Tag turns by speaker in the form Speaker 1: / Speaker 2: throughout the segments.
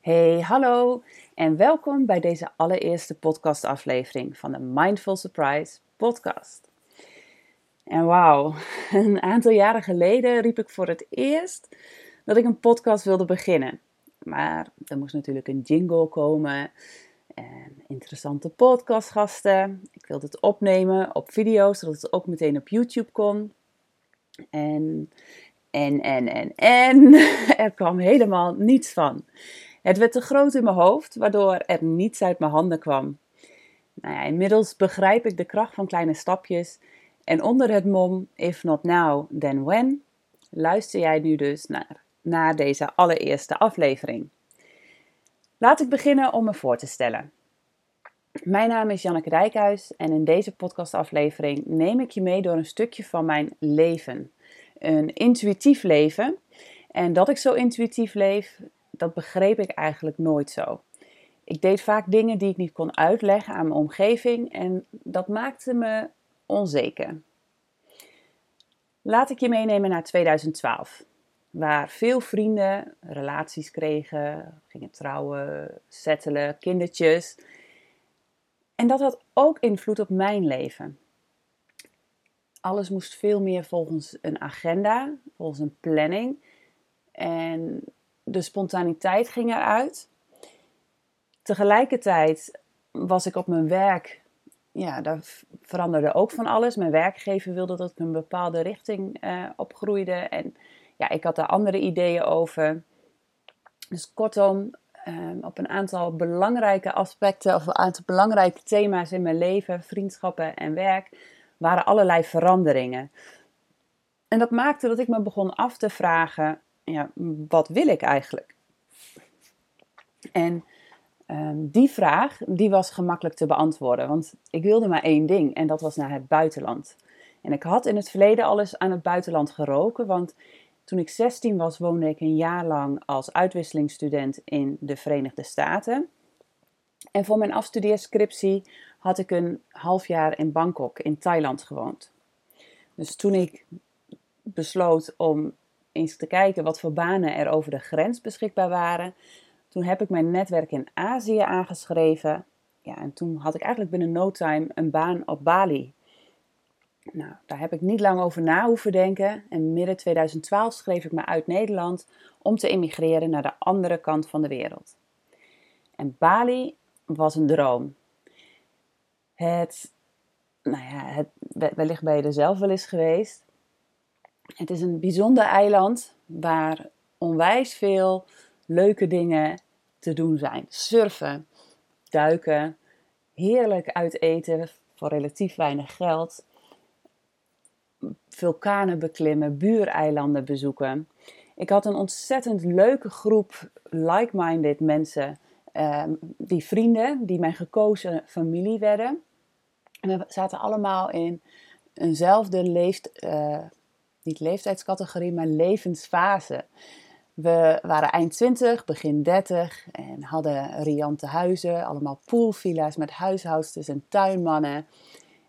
Speaker 1: Hey, hallo en welkom bij deze allereerste podcastaflevering van de Mindful Surprise podcast. En wauw, een aantal jaren geleden riep ik voor het eerst dat ik een podcast wilde beginnen. Maar er moest natuurlijk een jingle komen en interessante podcastgasten. Ik wilde het opnemen op video, zodat het ook meteen op YouTube kon. En, en, en, en, en, er kwam helemaal niets van. Het werd te groot in mijn hoofd, waardoor er niets uit mijn handen kwam. Nou ja, inmiddels begrijp ik de kracht van kleine stapjes. En onder het mom, if not now, then when, luister jij nu dus naar, naar deze allereerste aflevering. Laat ik beginnen om me voor te stellen. Mijn naam is Janneke Dijkhuis en in deze podcastaflevering neem ik je mee door een stukje van mijn leven. Een intuïtief leven. En dat ik zo intuïtief leef, dat begreep ik eigenlijk nooit zo. Ik deed vaak dingen die ik niet kon uitleggen aan mijn omgeving en dat maakte me onzeker. Laat ik je meenemen naar 2012, waar veel vrienden relaties kregen, gingen trouwen, settelen, kindertjes. En dat had ook invloed op mijn leven. Alles moest veel meer volgens een agenda, volgens een planning. En de spontaniteit ging eruit. Tegelijkertijd was ik op mijn werk, ja, daar veranderde ook van alles. Mijn werkgever wilde dat ik een bepaalde richting uh, opgroeide. En ja, ik had daar andere ideeën over. Dus kortom, um, op een aantal belangrijke aspecten of een aantal belangrijke thema's in mijn leven, vriendschappen en werk, waren allerlei veranderingen. En dat maakte dat ik me begon af te vragen: ja, wat wil ik eigenlijk? En um, die vraag, die was gemakkelijk te beantwoorden, want ik wilde maar één ding en dat was naar het buitenland. En ik had in het verleden alles aan het buitenland geroken, want toen ik 16 was, woonde ik een jaar lang als uitwisselingsstudent in de Verenigde Staten. En voor mijn afstudeerscriptie had ik een half jaar in Bangkok in Thailand gewoond. Dus toen ik besloot om eens te kijken wat voor banen er over de grens beschikbaar waren. Toen heb ik mijn netwerk in Azië aangeschreven. Ja, en toen had ik eigenlijk binnen no time een baan op Bali. Nou, daar heb ik niet lang over na hoeven denken. En midden 2012 schreef ik me uit Nederland om te emigreren naar de andere kant van de wereld. En Bali was een droom. Het, nou ja, het, wellicht ben je er zelf wel eens geweest. Het is een bijzonder eiland waar onwijs veel leuke dingen te doen zijn. Surfen, duiken, heerlijk uiteten voor relatief weinig geld. Vulkanen beklimmen, buureilanden bezoeken. Ik had een ontzettend leuke groep like-minded mensen, ehm, die vrienden, die mijn gekozen familie werden. En we zaten allemaal in eenzelfde leeft, uh, niet leeftijdscategorie, maar levensfase. We waren eind 20, begin 30 en hadden riante huizen, allemaal poolvilla's met huishoudsters en tuinmannen.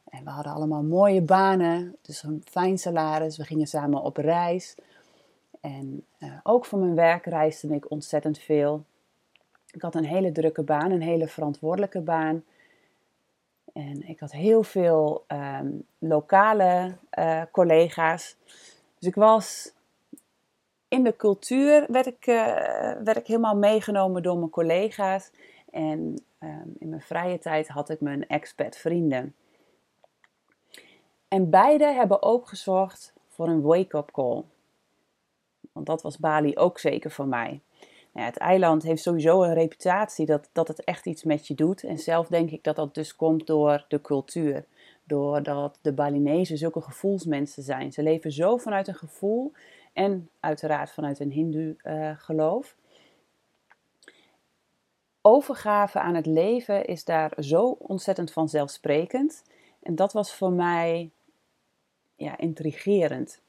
Speaker 1: En we hadden allemaal mooie banen, dus een fijn salaris. We gingen samen op reis. En uh, ook voor mijn werk reisde ik ontzettend veel. Ik had een hele drukke baan, een hele verantwoordelijke baan. En ik had heel veel um, lokale uh, collega's. Dus ik was in de cultuur, werd ik, uh, werd ik helemaal meegenomen door mijn collega's. En um, in mijn vrije tijd had ik mijn expat vrienden. En beide hebben ook gezorgd voor een wake-up call. Want dat was Bali ook zeker voor mij. Nou ja, het eiland heeft sowieso een reputatie dat, dat het echt iets met je doet. En zelf denk ik dat dat dus komt door de cultuur. Doordat de Balinezen zulke gevoelsmensen zijn. Ze leven zo vanuit een gevoel en uiteraard vanuit een hindoe uh, geloof. Overgave aan het leven is daar zo ontzettend vanzelfsprekend. En dat was voor mij ja, intrigerend.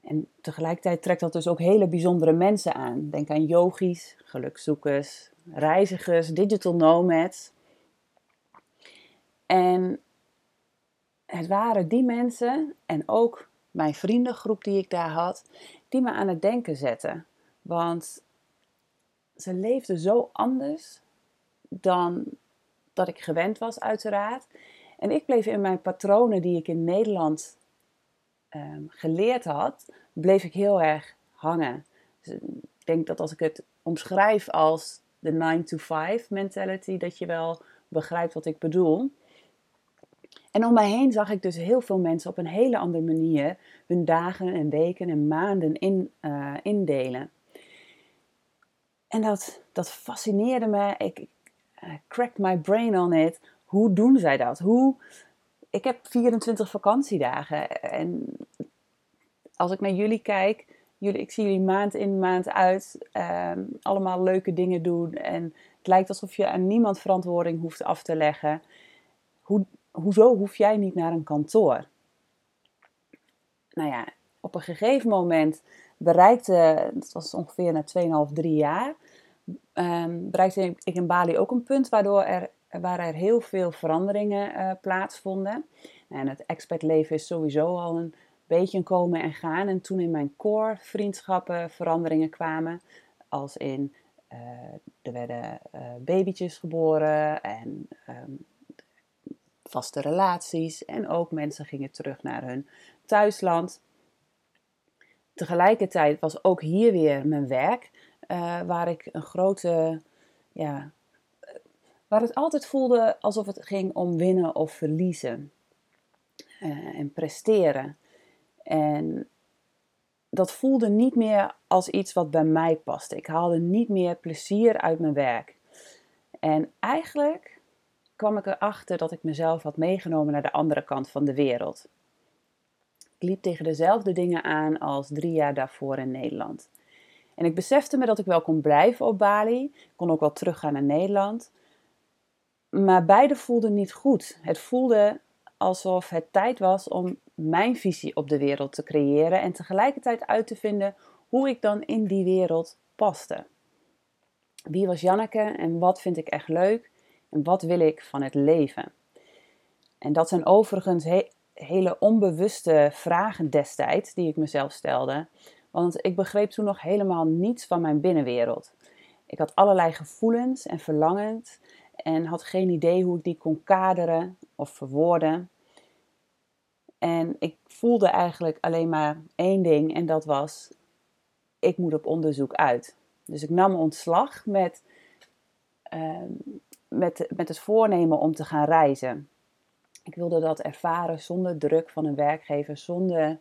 Speaker 1: En tegelijkertijd trekt dat dus ook hele bijzondere mensen aan. Denk aan yogis, gelukzoekers, reizigers, digital nomads. En het waren die mensen en ook mijn vriendengroep die ik daar had, die me aan het denken zetten. Want ze leefden zo anders dan dat ik gewend was, uiteraard. En ik bleef in mijn patronen die ik in Nederland um, geleerd had, bleef ik heel erg hangen. Dus ik denk dat als ik het omschrijf als de 9 to 5 mentality, dat je wel begrijpt wat ik bedoel. En om mij heen zag ik dus heel veel mensen op een hele andere manier hun dagen en weken en maanden in, uh, indelen. En dat, dat fascineerde me. Ik uh, cracked my brain on it. Hoe doen zij dat? Hoe... Ik heb 24 vakantiedagen. En als ik naar jullie kijk, jullie, ik zie jullie maand in, maand uit ehm, allemaal leuke dingen doen. En het lijkt alsof je aan niemand verantwoording hoeft af te leggen. Hoe, hoezo hoef jij niet naar een kantoor? Nou ja, op een gegeven moment bereikte, het was ongeveer na 2,5, 3 jaar, um, bereikte ik in Bali ook een punt waardoor er, waar er heel veel veranderingen uh, plaatsvonden. En het expertleven is sowieso al een beetje een komen en gaan. En toen in mijn core vriendschappen veranderingen kwamen, als in uh, er werden uh, babytjes geboren en um, vaste relaties. En ook mensen gingen terug naar hun thuisland. Tegelijkertijd was ook hier weer mijn werk, uh, waar ik een grote, ja, waar het altijd voelde alsof het ging om winnen of verliezen. Uh, en presteren. En dat voelde niet meer als iets wat bij mij paste. Ik haalde niet meer plezier uit mijn werk. En eigenlijk kwam ik erachter dat ik mezelf had meegenomen naar de andere kant van de wereld. Ik liep tegen dezelfde dingen aan als drie jaar daarvoor in Nederland. En ik besefte me dat ik wel kon blijven op Bali. Kon ook wel teruggaan naar Nederland. Maar beide voelden niet goed. Het voelde alsof het tijd was om mijn visie op de wereld te creëren en tegelijkertijd uit te vinden hoe ik dan in die wereld paste. Wie was Janneke en wat vind ik echt leuk en wat wil ik van het leven? En dat zijn overigens hele onbewuste vragen destijds die ik mezelf stelde, want ik begreep toen nog helemaal niets van mijn binnenwereld. Ik had allerlei gevoelens en verlangens en had geen idee hoe ik die kon kaderen of verwoorden. En ik voelde eigenlijk alleen maar één ding en dat was: ik moet op onderzoek uit. Dus ik nam ontslag met, uh, met, met het voornemen om te gaan reizen. Ik wilde dat ervaren zonder druk van een werkgever, zonder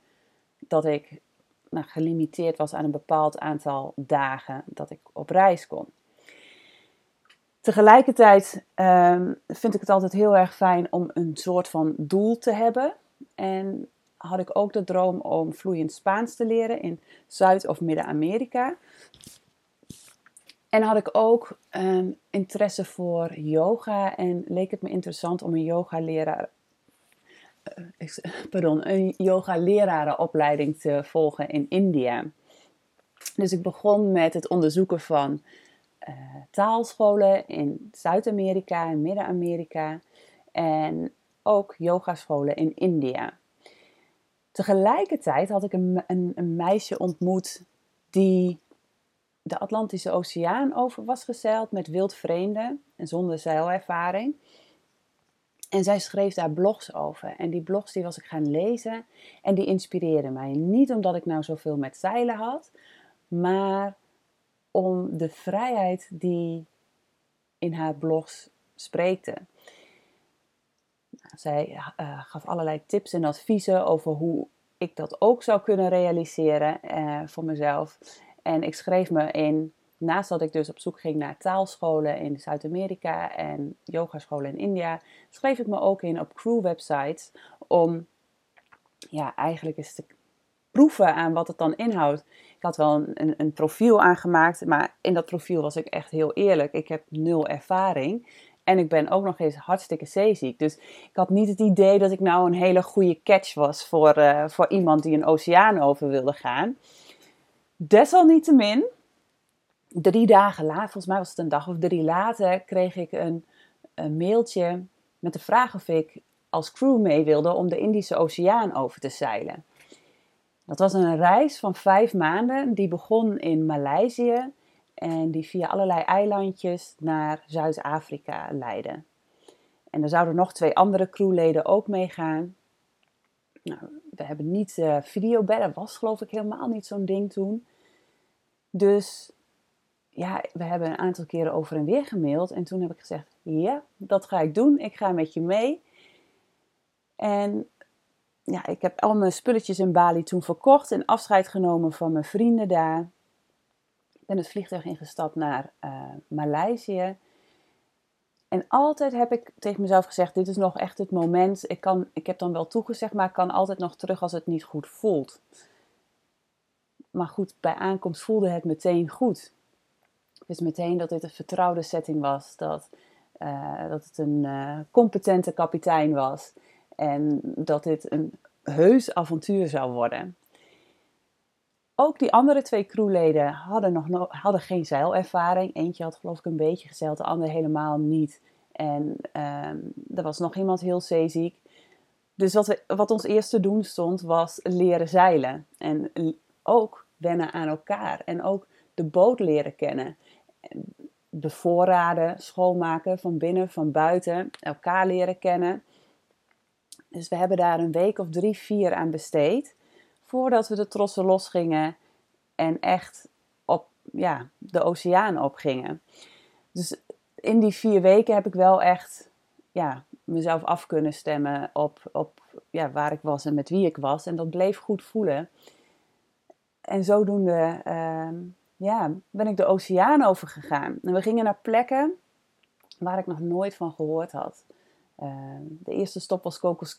Speaker 1: dat ik nou, gelimiteerd was aan een bepaald aantal dagen dat ik op reis kon. Tegelijkertijd um, vind ik het altijd heel erg fijn om een soort van doel te hebben. En had ik ook de droom om vloeiend Spaans te leren in Zuid- of Midden-Amerika. En had ik ook um, interesse voor yoga en leek het me interessant om een yoga-leraar, uh, pardon, een yoga-lerarenopleiding te volgen in India. Dus ik begon met het onderzoeken van uh, taalscholen in Zuid-Amerika en Midden-Amerika. En ook yogascholen in India. Tegelijkertijd had ik een, een meisje ontmoet die de Atlantische Oceaan over was gezeild met wildvreemden en zonder zeilervaring. En zij schreef daar blogs over. En die blogs die was ik gaan lezen en die inspireerden mij. Niet omdat ik nou zoveel met zeilen had, maar om de vrijheid die in haar blogs spreekte. Zij uh, gaf allerlei tips en adviezen over hoe ik dat ook zou kunnen realiseren uh, voor mezelf. En ik schreef me in, naast dat ik dus op zoek ging naar taalscholen in Zuid-Amerika en yogascholen in India, schreef ik me ook in op crew websites om ja, eigenlijk eens te proeven aan wat het dan inhoudt. Ik had wel een, een, profiel aangemaakt, maar in dat profiel was ik echt heel eerlijk. Ik heb nul ervaring. En ik ben ook nog eens hartstikke zeeziek. Dus ik had niet het idee dat ik nou een hele goede catch was voor, uh, voor iemand die een oceaan over wilde gaan. Desalniettemin, drie dagen later, volgens mij was het een dag of drie later, kreeg ik een, mailtje met de vraag of ik als crew mee wilde om de Indische Oceaan over te zeilen. Dat was een reis van vijf maanden die begon in Maleisië En die via allerlei eilandjes naar Zuid-Afrika leiden. En er zouden nog twee andere crewleden ook meegaan. Nou, we hebben niet uh, videobellen, was geloof ik helemaal niet zo'n ding toen. Dus ja, we hebben een aantal keren over en weer gemaild. En toen heb ik gezegd, ja, dat ga ik doen. Ik ga met je mee. En ja, ik heb al mijn spulletjes in Bali toen verkocht en afscheid genomen van mijn vrienden daar. Ik ben het vliegtuig ingestapt naar uh, Maleisië. En altijd heb ik tegen mezelf gezegd: dit is nog echt het moment. Ik, kan, ik heb dan wel toegezegd, maar ik kan altijd nog terug als het niet goed voelt. Maar goed, bij aankomst voelde het meteen goed. Wist meteen dat dit een vertrouwde setting was. Dat, uh, dat het een uh, competente kapitein was. En dat dit een heus avontuur zou worden. Ook die andere twee crewleden hadden, nog hadden geen zeilervaring. Eentje had geloof ik een beetje gezeild, de ander helemaal niet. En uh, er was nog iemand heel zeeziek. Dus wat, we, wat ons eerst te doen stond, was leren zeilen. En ook wennen aan elkaar. En ook de boot leren kennen. Bevoorraden, schoonmaken van binnen, van buiten. Elkaar leren kennen. Dus we hebben daar een week of drie, vier aan besteed. Voordat we de trossen losgingen en echt op ja, de oceaan opgingen. Dus in die vier weken heb ik wel echt ja, mezelf af kunnen stemmen op, op ja, waar ik was en met wie ik was. En dat bleef goed voelen. En zodoende uh, ja, ben ik de oceaan overgegaan. En we gingen naar plekken waar ik nog nooit van gehoord had. Ehm, de eerste stop was Cocos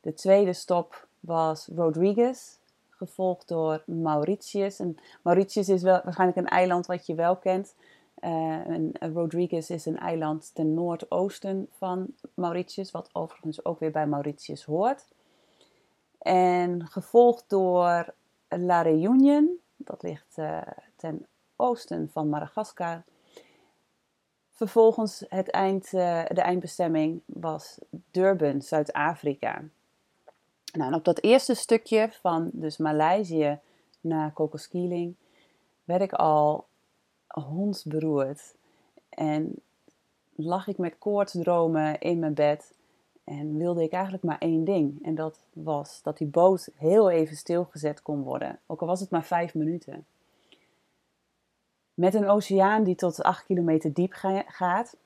Speaker 1: De tweede stop was Rodriguez, gevolgd door Mauritius. En Mauritius is wel, waarschijnlijk een eiland wat je wel kent. Uh, en Rodriguez is een eiland ten noordoosten van Mauritius, wat overigens ook weer bij Mauritius hoort. En gevolgd door La Réunion, dat ligt uh, ten oosten van Madagaskar. Vervolgens het eind, uh, de eindbestemming was Durban, Zuid-Afrika. Nou, op dat eerste stukje van dus Maleisië naar Kokoskiling werd ik al hondsberoerd. En lag ik met koortsdromen in mijn bed en wilde ik eigenlijk maar één ding. En dat was dat die boot heel even stilgezet kon worden, ook al was het maar vijf minuten. Met een oceaan die tot 8 kilometer diep gaat,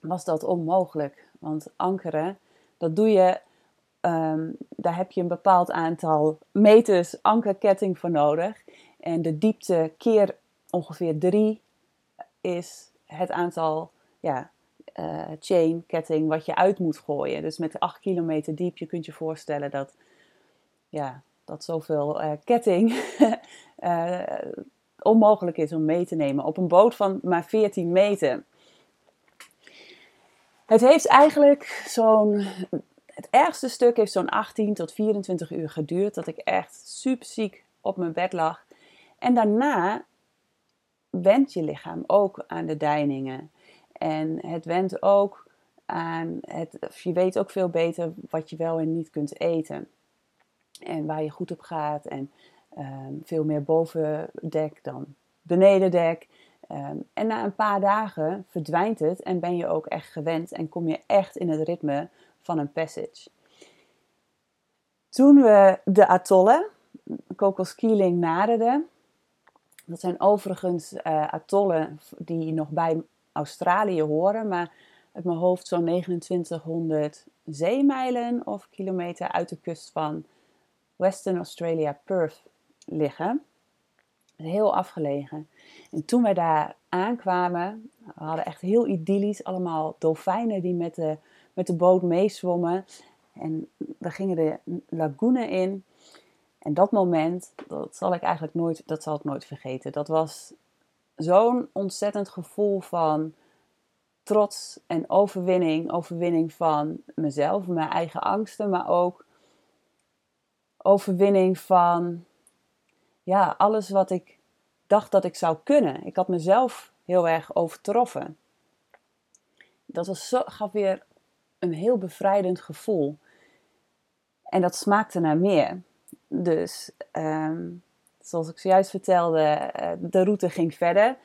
Speaker 1: was dat onmogelijk. Want ankeren, dat doe je, um, daar heb je een bepaald aantal meters ankerketting voor nodig. En de diepte keer ongeveer 3 is het aantal ja, uh, chain, ketting, wat je uit moet gooien. Dus met 8 kilometer diep, je kunt je voorstellen dat, ja, dat zoveel uh, ketting uh, onmogelijk is om mee te nemen op een boot van maar 14 meter. Het heeft eigenlijk zo'n. Het ergste stuk heeft zo'n 18 tot 24 uur geduurd. Dat ik echt super ziek op mijn bed lag. En daarna wendt je lichaam ook aan de deiningen. En het wendt ook aan. Het, je weet ook veel beter wat je wel en niet kunt eten. En waar je goed op gaat. En Ehm, veel meer boven dek dan beneden dek. Ehm, en na een paar dagen verdwijnt het en ben je ook echt gewend en kom je echt in het ritme van een passage. Toen we de atollen, Cocos Keeling, naderden, dat zijn overigens uh, atollen die nog bij Australië horen, maar uit mijn hoofd zo'n 2900 zeemijlen of kilometer uit de kust van Western Australia, Perth liggen. Heel afgelegen. En toen wij daar aankwamen, we hadden echt heel idyllisch allemaal dolfijnen die met de, met de boot meezwommen. En we gingen de lagune in. En dat moment, dat zal ik eigenlijk nooit, dat zal ik nooit vergeten. Dat was zo'n ontzettend gevoel van trots en overwinning. Overwinning van mezelf, mijn eigen angsten, maar ook overwinning van ja, alles wat ik dacht dat ik zou kunnen. Ik had mezelf heel erg overtroffen. Dat was zo, gaf weer een heel bevrijdend gevoel. En dat smaakte naar meer. Dus um, zoals ik zojuist vertelde, eh, de route ging verder.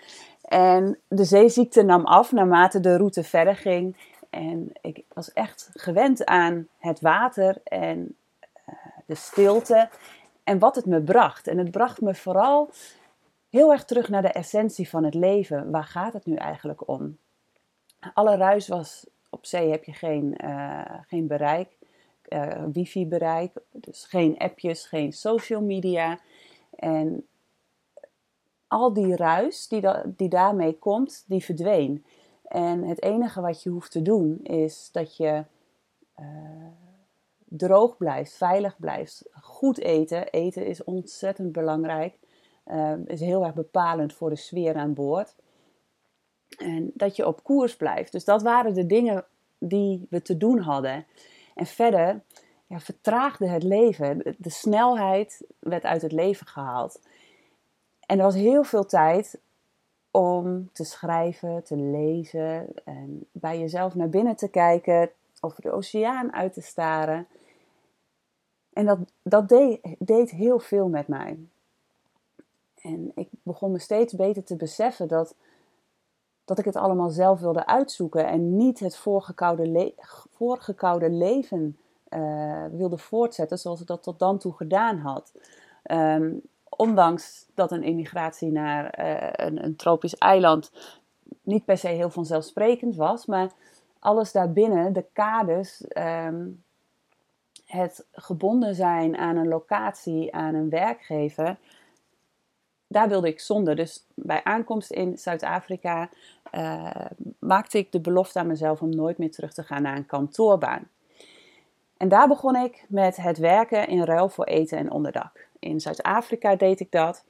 Speaker 1: En de zeeziekte nam af naarmate de route verder ging. En ik was echt gewend aan het water en uh, de stilte en wat het me bracht. En het bracht me vooral heel erg terug naar de essentie van het leven. Waar gaat het nu eigenlijk om? Alle ruis was op zee heb je geen, uh, geen bereik, uh, wifi-bereik, dus geen appjes, geen social media. En al die ruis die, die daarmee komt, die verdween. En het enige wat je hoeft te doen is dat je uh, droog blijft, veilig blijft, goed eten. Eten is ontzettend belangrijk, uh, is heel erg bepalend voor de sfeer aan boord. En dat je op koers blijft. Dus dat waren de dingen die we te doen hadden. En verder ja, vertraagde het leven. De snelheid werd uit het leven gehaald. En er was heel veel tijd om te schrijven, te lezen en bij jezelf naar binnen te kijken, over de oceaan uit te staren. En dat, dat deed, heel veel met mij. En ik begon me steeds beter te beseffen dat, dat ik het allemaal zelf wilde uitzoeken en niet het voorgekoude, voorgekoude leven uh, wilde voortzetten zoals ik dat tot dan toe gedaan had. Um, ondanks dat een immigratie naar uh, een, een, tropisch eiland niet per se heel vanzelfsprekend was, maar alles daarbinnen, de kaders, um, het gebonden zijn aan een locatie, aan een werkgever, daar wilde ik zonder. Dus bij aankomst in Zuid-Afrika uh, maakte ik de belofte aan mezelf om nooit meer terug te gaan naar een kantoorbaan. En daar begon ik met het werken in ruil voor eten en onderdak. In Zuid-Afrika deed ik dat.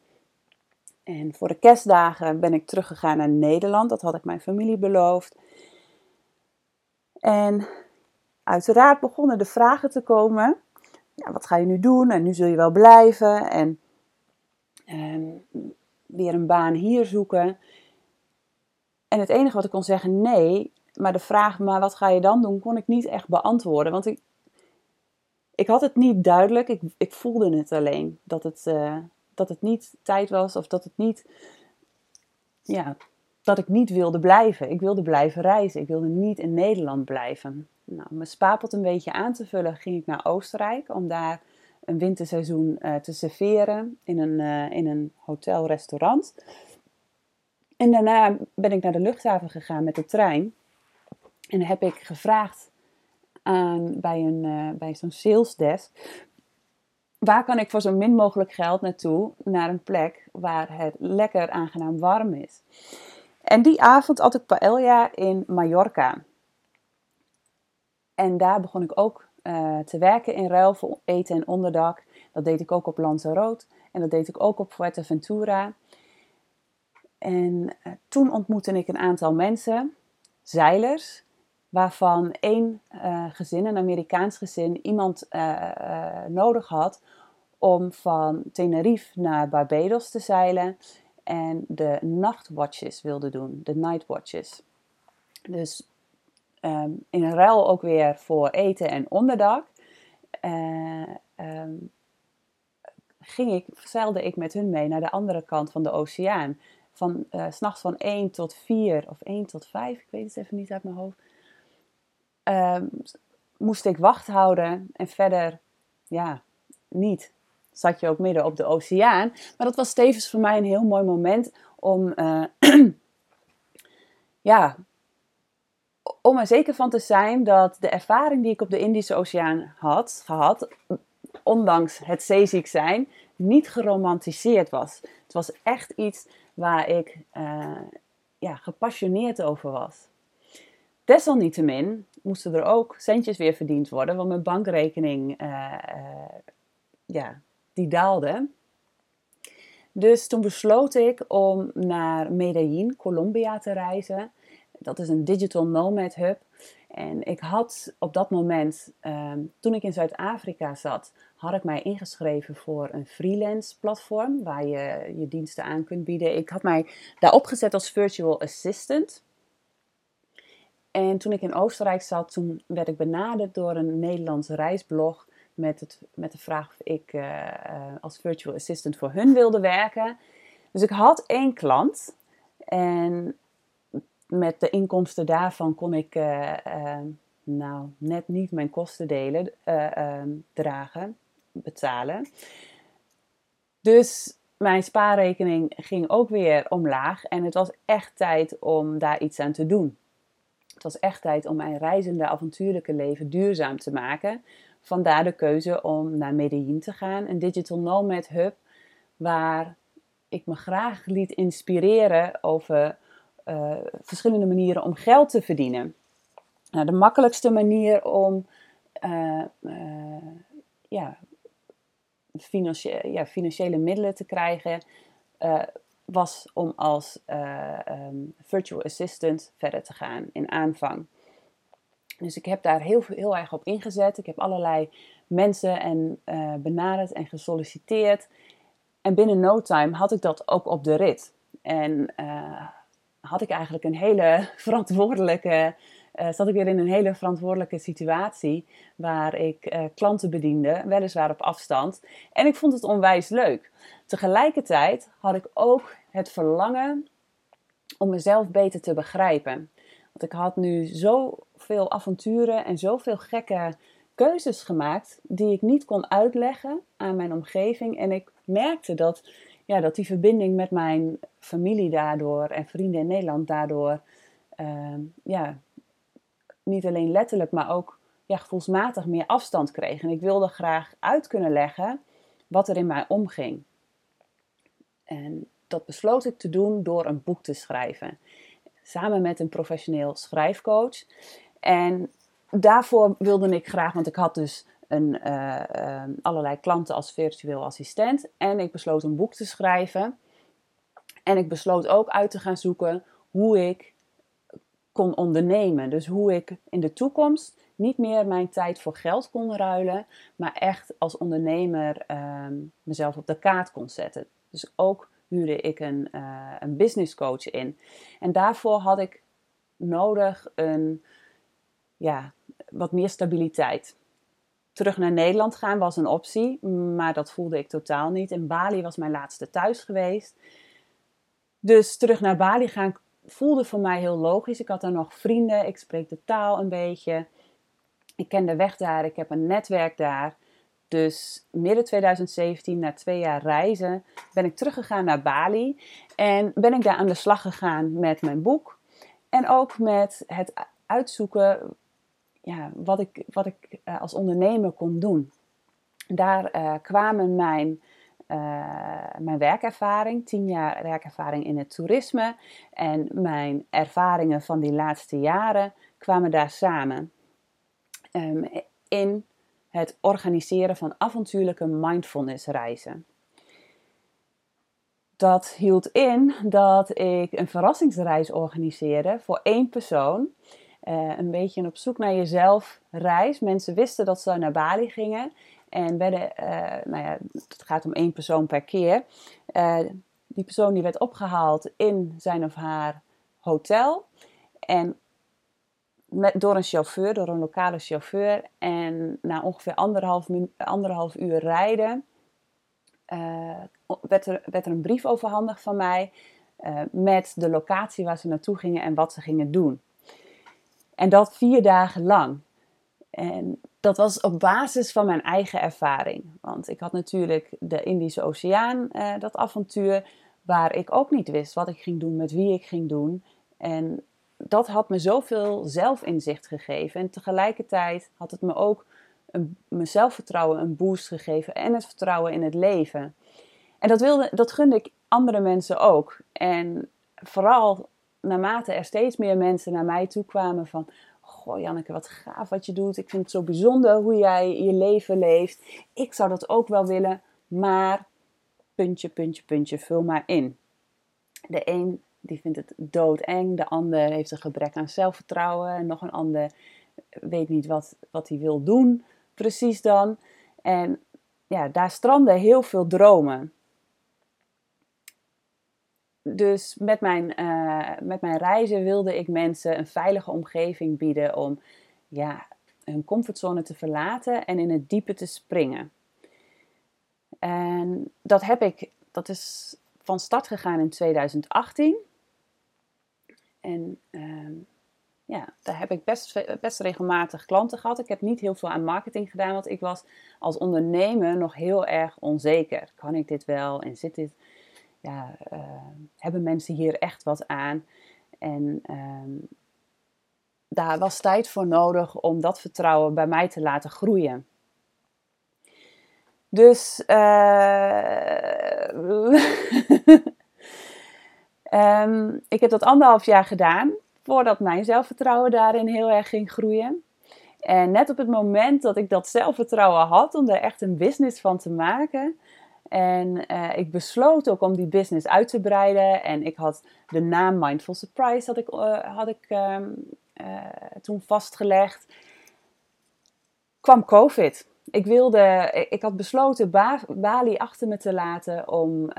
Speaker 1: En voor de kerstdagen ben ik teruggegaan naar Nederland. Dat had ik mijn familie beloofd. En uiteraard begonnen de vragen te komen. Ja, wat ga je nu doen? En nu zul je wel blijven. En, en weer een baan hier zoeken. En het enige wat ik kon zeggen, nee. Maar de vraag, maar wat ga je dan doen, kon ik niet echt beantwoorden. Want ik, ik had het niet duidelijk. Ik, ik voelde het alleen. Dat het, uh, dat het niet tijd was of dat het niet. Ja, dat ik niet wilde blijven. Ik wilde blijven reizen. Ik wilde niet in Nederland blijven. Nou, mijn spaarpot een beetje aan te vullen, ging ik naar Oostenrijk om daar een winterseizoen uh, te serveren in een, uh, in een hotel-restaurant. En daarna ben ik naar de luchthaven gegaan met de trein. En heb ik gevraagd aan, bij, een, uh, bij zo'n sales desk. Waar kan ik voor zo min mogelijk geld naartoe? Naar een plek waar het lekker aangenaam warm is. En die avond had ik paella in Mallorca. En daar begon ik ook uh, te werken in ruil voor eten en onderdak. Dat deed ik ook op Lanzarote en dat deed ik ook op Fuerteventura. En uh, toen ontmoette ik een aantal mensen, zeilers, waarvan één uh, gezin, een Amerikaans gezin, iemand nodig had om van Tenerife naar Barbados te zeilen en de nachtwatches wilde doen, de nightwatches. Dus um, in ruil ook weer voor eten en onderdak, um, ging ik, zeilde ik met hun mee naar de andere kant van de oceaan. Van uh, s'nachts van 1 tot 4 of 1 tot 5, ik weet het even niet uit mijn hoofd. Um, moest ik wacht houden en verder, ja, niet. Zat je ook midden op de oceaan. Maar dat was tevens voor mij een heel mooi moment om, uh, ja, om er zeker van te zijn dat de ervaring die ik op de Indische Oceaan had gehad, ondanks het zeeziek zijn, niet geromantiseerd was. Het was echt iets waar ik uh, ja, gepassioneerd over was. Desalniettemin moesten er ook centjes weer verdiend worden, want mijn bankrekening uh, uh, ja, die daalde. Dus toen besloot ik om naar Medellin, Colombia te reizen. Dat is een digital nomad hub. En ik had op dat moment, um, toen ik in Zuid-Afrika zat, had ik mij ingeschreven voor een freelance platform waar je je diensten aan kunt bieden. Ik had mij daar opgezet als virtual assistant. En toen ik in Oostenrijk zat, toen werd ik benaderd door een Nederlands reisblog met, het, met de vraag of ik als virtual assistant voor hun wilde werken. Dus ik had één klant en met de inkomsten daarvan kon ik nou net niet mijn kosten delen, ehm, dragen, betalen. Dus mijn spaarrekening ging ook weer omlaag en het was echt tijd om daar iets aan te doen. Het was echt tijd om mijn reizende avontuurlijke leven duurzaam te maken. Vandaar de keuze om naar Medellin te gaan, een digital nomad hub, waar ik me graag liet inspireren over uh, verschillende manieren om geld te verdienen. Nou, de makkelijkste manier om uh, uh, ja, financiële, ja, financiële middelen te krijgen, was om als um, virtual assistant verder te gaan in aanvang. Dus ik heb daar heel, heel erg op ingezet. Ik heb allerlei mensen en, uh, benaderd en gesolliciteerd. En binnen no time had ik dat ook op de rit. En uh, had ik eigenlijk een hele verantwoordelijke uh, zat ik weer in een hele verantwoordelijke situatie waar ik uh, klanten bediende, weliswaar op afstand. En ik vond het onwijs leuk. Tegelijkertijd had ik ook het verlangen om mezelf beter te begrijpen. Want ik had nu zoveel avonturen en zoveel gekke keuzes gemaakt die ik niet kon uitleggen aan mijn omgeving. En ik merkte dat, ja, dat die verbinding met mijn familie daardoor en vrienden in Nederland daardoor uh, ja, niet alleen letterlijk, maar ook ja, gevoelsmatig meer afstand kreeg. En ik wilde graag uit kunnen leggen wat er in mij omging. En dat besloot ik te doen door een boek te schrijven. Samen met een professioneel schrijfcoach. En daarvoor wilde ik graag, want ik had dus een, uh, allerlei klanten als virtueel assistent. En ik besloot een boek te schrijven. En ik besloot ook uit te gaan zoeken hoe ik kon ondernemen. Dus hoe ik in de toekomst niet meer mijn tijd voor geld kon ruilen, maar echt als ondernemer ehm, mezelf op de kaart kon zetten. Dus ook huurde ik een, uh, een business coach in. En daarvoor had ik nodig een, ja, wat meer stabiliteit. Terug naar Nederland gaan was een optie, maar dat voelde ik totaal niet. En Bali was mijn laatste thuis geweest. Dus terug naar Bali gaan voelde voor mij heel logisch. Ik had daar nog vrienden, ik spreek de taal een beetje. Ik ken de weg daar, ik heb een netwerk daar. Dus midden 2017, na twee jaar reizen, ben ik teruggegaan naar Bali. En ben ik daar aan de slag gegaan met mijn boek. En ook met het uitzoeken ja, wat ik, wat ik eh, als ondernemer kon doen. Daar uh, kwamen mijn uh, mijn werkervaring, tien jaar werkervaring in het toerisme en mijn ervaringen van die laatste jaren kwamen daar samen. Um, in het organiseren van avontuurlijke mindfulness reizen. Dat hield in dat ik een verrassingsreis organiseerde voor één persoon. Uh, een beetje een op zoek naar jezelf reis. Mensen wisten dat ze naar Bali gingen. En werden, uh, nou ja, het gaat om één persoon per keer. Uh, die persoon die werd opgehaald in zijn of haar hotel. En met, door een chauffeur, door een lokale chauffeur. En na ongeveer anderhalf, anderhalf uur rijden uh, werd, er, werd er een brief overhandigd van mij. met de locatie waar ze naartoe gingen en wat ze gingen doen. En dat vier dagen lang. En dat was op basis van mijn eigen ervaring. Want ik had natuurlijk de Indische Oceaan, eh, dat avontuur, waar ik ook niet wist wat ik ging doen, met wie ik ging doen. En dat had me zoveel zelfinzicht gegeven. En tegelijkertijd had het me ook een, mijn zelfvertrouwen een boost gegeven en het vertrouwen in het leven. En dat, wilde, dat gunde ik andere mensen ook. En vooral naarmate er steeds meer mensen naar mij toe kwamen van goh Janneke, wat gaaf wat je doet. Ik vind het zo bijzonder hoe jij je leven leeft. Ik zou dat ook wel willen, maar puntje, puntje, puntje, vul maar in. De een die vindt het doodeng, de ander heeft een gebrek aan zelfvertrouwen en nog een ander weet niet wat, wat hij wil doen precies dan. En ja, daar stranden heel veel dromen dus met mijn, uh, met mijn reizen wilde ik mensen een veilige omgeving bieden om ja, hun comfortzone te verlaten en in het diepe te springen. En dat heb ik, dat is van start gegaan in 2018. En ehm, ja, daar heb ik best, best regelmatig klanten gehad. Ik heb niet heel veel aan marketing gedaan, want ik was als ondernemer nog heel erg onzeker. Kan ik dit wel en zit dit? Ja, uh, hebben mensen hier echt wat aan? En ehm, daar was tijd voor nodig om dat vertrouwen bij mij te laten groeien. Dus uh, um, ik heb dat anderhalf jaar gedaan voordat mijn zelfvertrouwen daarin heel erg ging groeien. En net op het moment dat ik dat zelfvertrouwen had om er echt een business van te maken. En uh, ik besloot ook om die business uit te breiden. En ik had de naam Mindful Surprise had ik, uh, had ik um, uh, toen vastgelegd. Kwam COVID. Ik, wilde, ik had besloten Bali achter me te laten om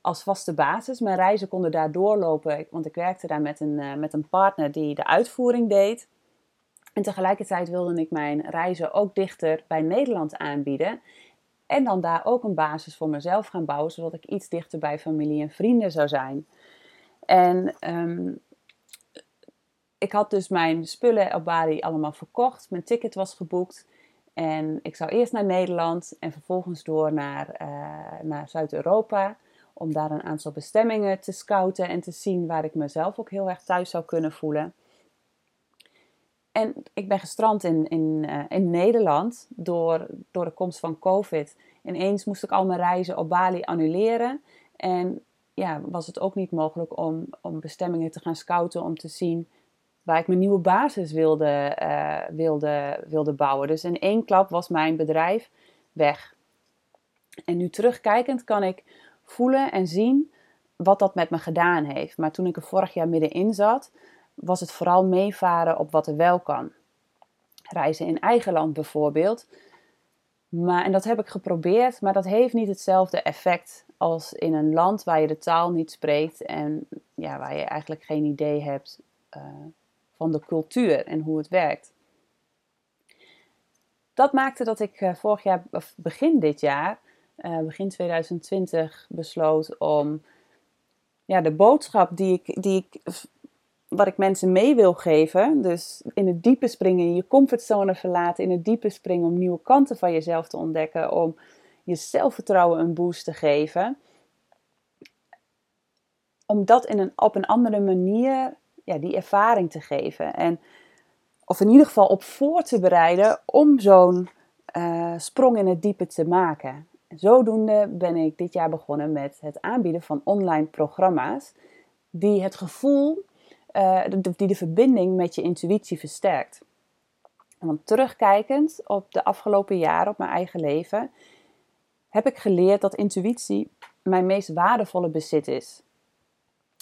Speaker 1: als vaste basis. Mijn reizen konden daar doorlopen, want ik werkte daar met een, met een partner die de uitvoering deed. En tegelijkertijd wilde ik mijn reizen ook dichter bij Nederland aanbieden. En dan daar ook een basis voor mezelf gaan bouwen, zodat ik iets dichter bij familie en vrienden zou zijn. En um, ik had dus mijn spullen op Bali allemaal verkocht. Mijn ticket was geboekt. En ik zou eerst naar Nederland en vervolgens door naar, uh, naar Zuid-Europa om daar een aantal bestemmingen te scouten en te zien waar ik mezelf ook heel erg thuis zou kunnen voelen. En ik ben gestrand in, in, uh, in Nederland door, door de komst van COVID. Ineens moest ik al mijn reizen op Bali annuleren. En ja, was het ook niet mogelijk om, om bestemmingen te gaan scouten om te zien waar ik mijn nieuwe basis wilde, uh, wilde, wilde bouwen. Dus in één klap was mijn bedrijf weg. En nu terugkijkend kan ik voelen en zien wat dat met me gedaan heeft. Maar toen ik er vorig jaar middenin zat, was het vooral meevaren op wat er wel kan. Reizen in eigen land bijvoorbeeld. Maar, en dat heb ik geprobeerd, maar dat heeft niet hetzelfde effect als in een land waar je de taal niet spreekt en ja, waar je eigenlijk geen idee hebt uh, van de cultuur en hoe het werkt. Dat maakte dat ik uh, vorig jaar, of begin dit jaar, uh, begin 2020 besloot om ja, de boodschap die ik, die ik, wat ik mensen mee wil geven, dus in het diepe springen, in je comfortzone verlaten, in het diepe springen om nieuwe kanten van jezelf te ontdekken, om je zelfvertrouwen een boost te geven, om dat in een, op een andere manier, ja, die ervaring te geven. En, of in ieder geval op voor te bereiden om zo'n uh, sprong in het diepe te maken. Zodoende ben ik dit jaar begonnen met het aanbieden van online programma's die het gevoel, uh, die de verbinding met je intuïtie versterkt. Want terugkijkend op de afgelopen jaren, op mijn eigen leven, heb ik geleerd dat intuïtie mijn meest waardevolle bezit is.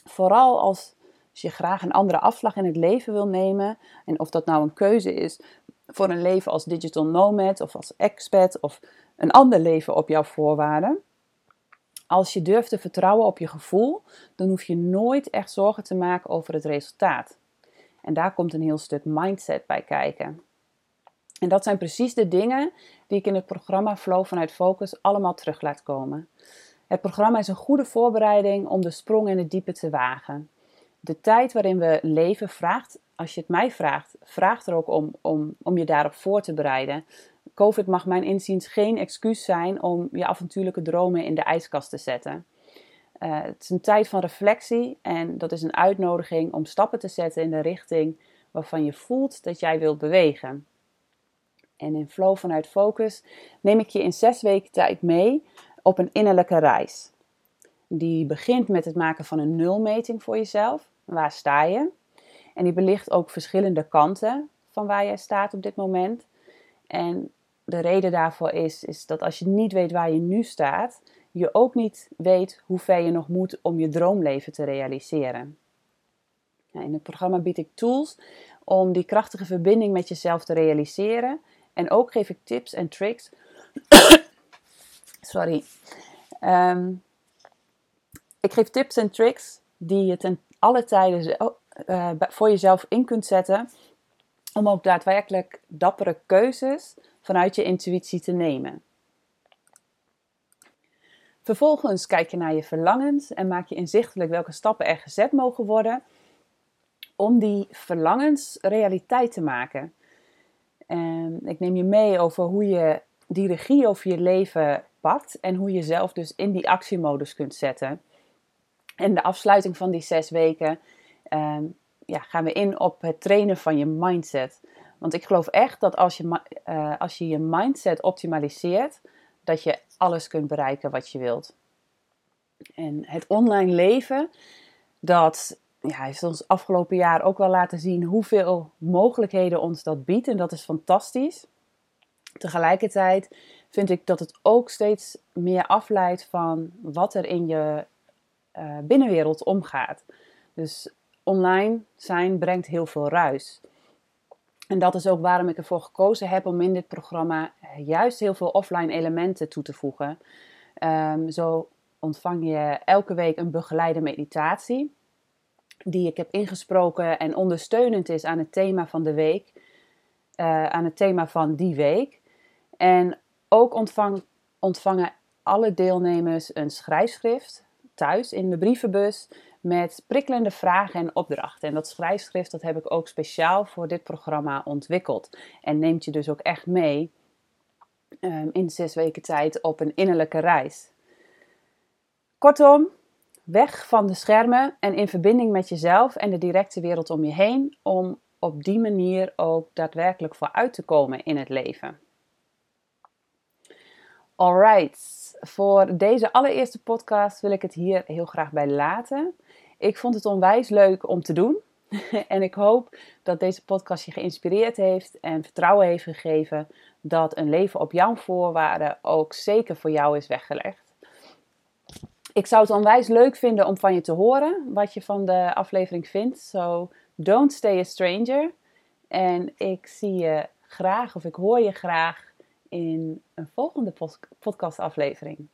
Speaker 1: Vooral als je graag een andere afslag in het leven wil nemen, en of dat nou een keuze is voor een leven als digital nomad of als expat of een ander leven op jouw voorwaarden. Als je durft te vertrouwen op je gevoel, dan hoef je nooit echt zorgen te maken over het resultaat. En daar komt een heel stuk mindset bij kijken. En dat zijn precies de dingen die ik in het programma Flow vanuit Focus allemaal terug laat komen. Het programma is een goede voorbereiding om de sprong in het diepe te wagen. De tijd waarin we leven vraagt, als je het mij vraagt, vraagt er ook om, om, om je daarop voor te bereiden. COVID mag mijn inziens geen excuus zijn om je avontuurlijke dromen in de ijskast te zetten. Uh, het is een tijd van reflectie en dat is een uitnodiging om stappen te zetten in de richting waarvan je voelt dat jij wilt bewegen. En in Flow vanuit Focus neem ik je in zes weken tijd mee op een innerlijke reis. Die begint met het maken van een nulmeting voor jezelf. Waar sta je? En die belicht ook verschillende kanten van waar jij staat op dit moment. En de reden daarvoor is, is dat als je niet weet waar je nu staat, je ook niet weet hoe ver je nog moet om je droomleven te realiseren. in het programma bied ik tools om die krachtige verbinding met jezelf te realiseren. En ook geef ik tips en tricks. Sorry. Um, ik geef tips en tricks die je ten alle tijden uh, voor jezelf in kunt zetten om ook daadwerkelijk dappere keuzes vanuit je intuïtie te nemen. Vervolgens kijk je naar je verlangens en maak je inzichtelijk welke stappen er gezet mogen worden om die verlangens realiteit te maken. En ik neem je mee over hoe je die regie over je leven pakt en hoe je zelf dus in die actiemodus kunt zetten. En de afsluiting van die zes weken ehm, ja, gaan we in op het trainen van je mindset. Want ik geloof echt dat als je, uh, als je je mindset optimaliseert, dat je alles kunt bereiken wat je wilt. En het online leven, dat ja, heeft ons afgelopen jaar ook wel laten zien hoeveel mogelijkheden ons dat biedt. En dat is fantastisch. Tegelijkertijd vind ik dat het ook steeds meer afleidt van wat er in je uh, binnenwereld omgaat. Dus online zijn brengt heel veel ruis. En dat is ook waarom ik ervoor gekozen heb om in dit programma juist heel veel offline elementen toe te voegen. Um, zo ontvang je elke week een begeleide meditatie, die ik heb ingesproken en ondersteunend is aan het thema van de week, uh, aan het thema van die week. En ook ontvang, ontvangen alle deelnemers een schrijfschrift thuis in de brievenbus met prikkelende vragen en opdrachten. En dat schrijfschrift dat heb ik ook speciaal voor dit programma ontwikkeld. En neemt je dus ook echt mee um, in zes weken tijd op een innerlijke reis. Kortom, weg van de schermen en in verbinding met jezelf en de directe wereld om je heen, om op die manier ook daadwerkelijk vooruit te komen in het leven. Alright, voor deze allereerste podcast wil ik het hier heel graag bij laten. Ik vond het onwijs leuk om te doen. en ik hoop dat deze podcast je geïnspireerd heeft en vertrouwen heeft gegeven dat een leven op jouw voorwaarden ook zeker voor jou is weggelegd. Ik zou het onwijs leuk vinden om van je te horen wat je van de aflevering vindt. So don't stay a stranger. En ik zie je graag of ik hoor je graag in een volgende podcastaflevering.